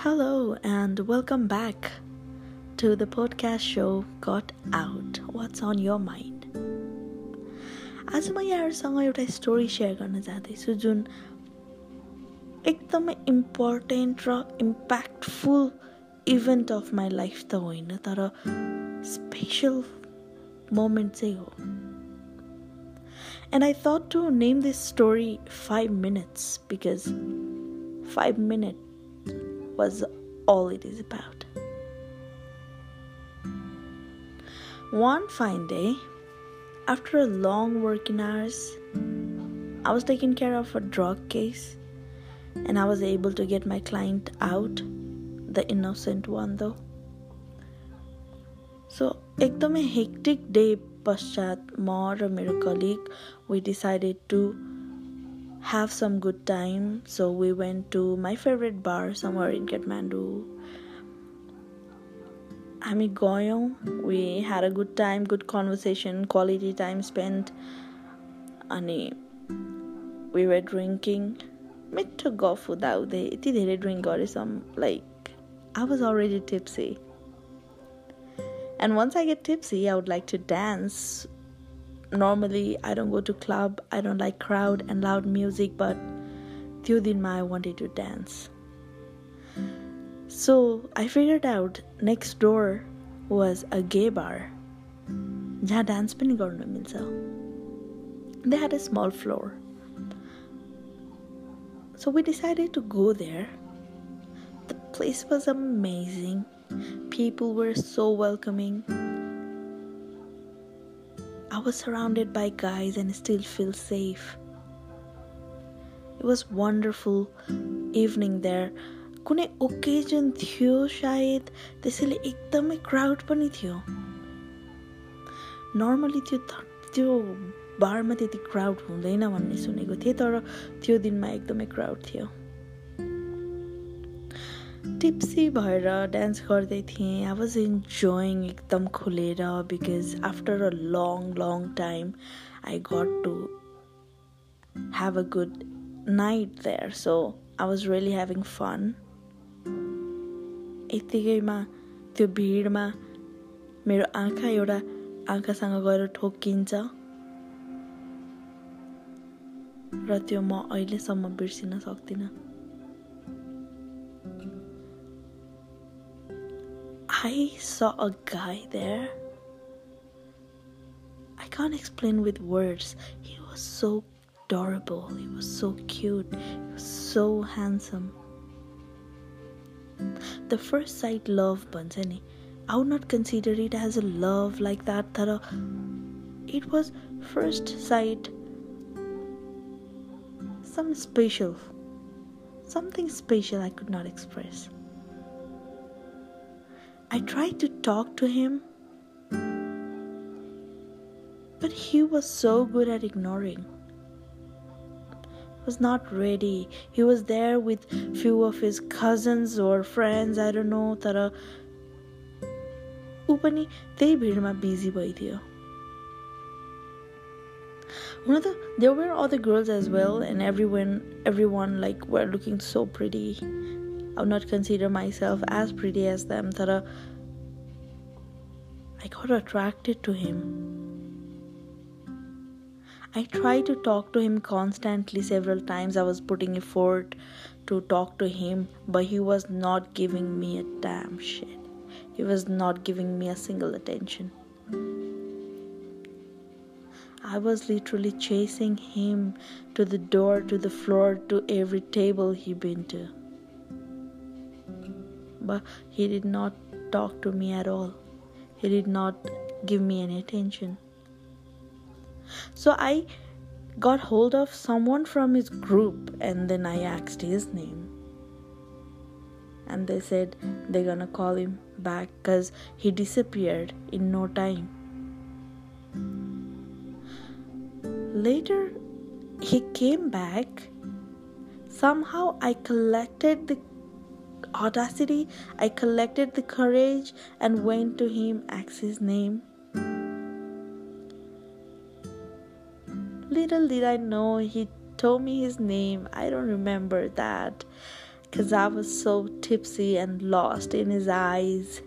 Hello, and welcome back to the podcast show Got Out What's on Your Mind. आज म यहाँहरूसँग एउटा story share गर्न जाँदैछु जुन एकदमै important raw impactful event of my life त होइन तर स्पेसल मोमेन्ट चाहिँ हो and I thought to name this story five minutes because five minute was all it is about. One fine day, after a long working hours, I was taking care of a drug case and I was able to get my client out, the innocent one though. So, एकदमै hectic day पश्चात म र मेरो colleague we decided to have some good time. So we went to my favorite bar somewhere in Kathmandu. हामी गयौँ we had a good time, good conversation, quality time spent. अनि we were drinking. मिठो गफ हुँदा हुँदै यति धेरै drink गरेछौँ like I was already tipsy. And once I get tipsy, I would like to dance normally I don't go to club, I don't like crowd and loud music, but त्यो I wanted to dance. So I figured out next door was a gay bar जहाँ dance पनि गर्नु मिल्छ They had a small floor. So we decided to go there. The place was amazing. People were so welcoming. Was surrounded by guys and still feel safe. It was wonderful evening there. कुनै occasion थियो सायद त्यसैले एकदमै crowd पनि थियो normally त्यो त्यो बारमा त्यति क्राउड हुँदैन भन्ने सुनेको थिएँ तर त्यो दिनमा एकदमै क्राउड थियो टिप्सी भएर डान्स गर्दै थिएँ. आई वाज इन्जोइङ एकदम खुलेर because after a long long time I got to have a good night there so I was really having fun यत्तिकैमा त्यो भिडमा मेरो आँखा एउटा आँखासँग गएर ठोकिन्छ र त्यो म अहिलेसम्म बिर्सिन सक्दिनँ। I saw a guy there. I can't explain with words. He was so adorable, he was so cute, he was so handsome. The first sight love Bansani. I would not consider it as a love like that, Tara. It was first sight some special, something special I could not express. I tried to talk to him, but he was so good at ignoring. He was not ready. He was there with few of his cousins or friends, I don't know, तर ऊ पनि त्यही भिडमा busy भइदियो हुन त there were other girls as well and everyone everyone like were looking so pretty I would not consider myself as pretty as them that I got attracted to him. I tried to talk to him constantly several times. I was putting effort to talk to him, but he was not giving me a damn shit. He was not giving me a single attention. I was literally chasing him to the door, to the floor, to every table he been to but he did not talk to me at all. He did not give me any attention. So I got hold of someone from his group and then I asked his name. And they said they're gonna call him back because he disappeared in no time. Later, he came back. Somehow, I collected the audacity, I collected the courage and went to him, asked his name. Little did I know he told me his name. I don't remember that. because I was so tipsy and lost in his eyes.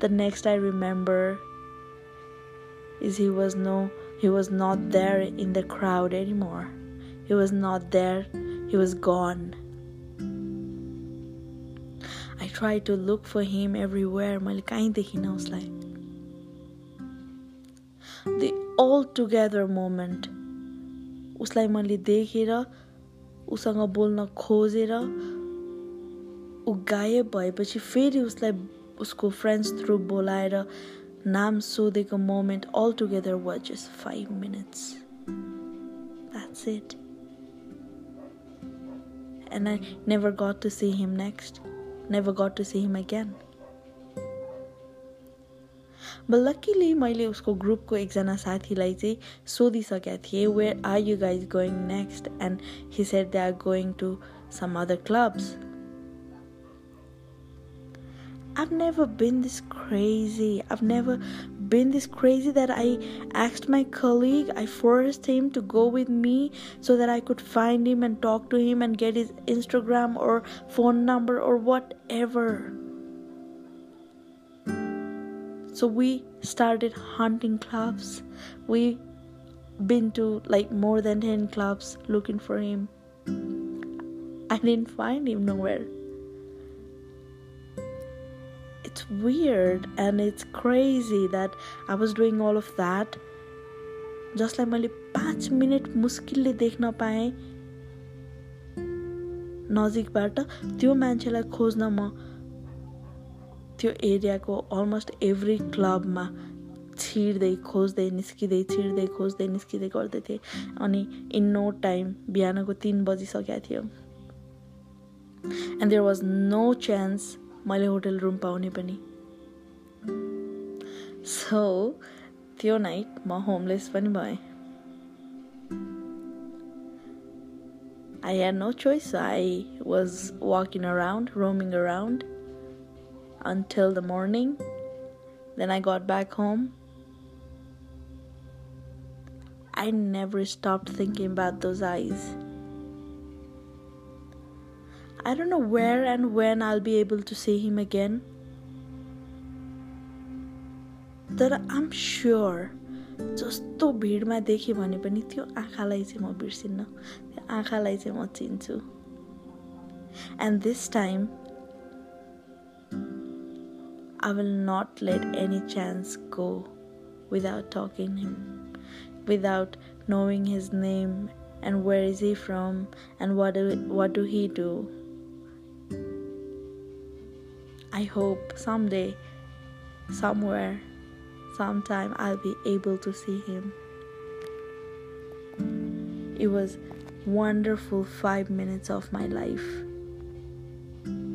The next I remember is he was no he was not there in the crowd anymore. He was not there. He was gone. I tried to look for him everywhere. मैले कहीँ देखिनँ उसलाई the all together moment उसलाई मैले देखेर उसँग बोल्न खोजेर ऊ गायब भएपछि फेरि उसलाई उसको फ्रेन्ड्स थ्रु बोलाएर नाम सोधेको moment all together was just five minutes that's it and I never got to see him next, never got to see him again. But luckily मैले उसको ग्रुपको एकजना साथीलाई चाहिँ सोधिसकेका थिएँ where are you guys going next and he said they are going to some other clubs I've never been this crazy. I've never been this crazy that I asked my colleague, I forced him to go with me so that I could find him and talk to him and get his Instagram or phone number or whatever. So we started hunting clubs. We been to like more than 10 clubs looking for him. I didn't find him nowhere. It's weird and it's crazy that I was doing all of that. जसलाई मैले पाँच minute मुस्किलले देख्न पाएँ नजिकबाट त्यो मान्छेलाई खोज्न म त्यो एरियाको अलमोस्ट एभ्री क्लबमा छिर्दै खोज्दै निस्किँदै छिर्दै खोज्दै निस्किँदै गर्दै थिएँ। अनि इन नो टाइम बिहानको तिन बजिसकेको थियो। And there was no chance मैले होटल रुम पाउने पनि सो त्यो नाइट म होमलेस पनि भएँ I had no choice. I was walking around, roaming around. until the morning. Then I got back home. I never stopped thinking about those eyes. I don't know where and when I'll be able to see him again. तर आम sure जस्तो भिडमा देखेँ भने पनि त्यो आँखालाई चाहिँ म बिर्सिन्न त्यो आँखालाई चाहिँ म चिन्छु and this time I will not let any chance go without talking to him, without knowing his name and where is he from and what do, what do I hope someday, somewhere, sometime I'll be able to see him. It was wonderful 5 minutes of my life.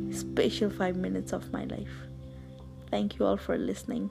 Special 5 minutes of my life. Thank you all for listening.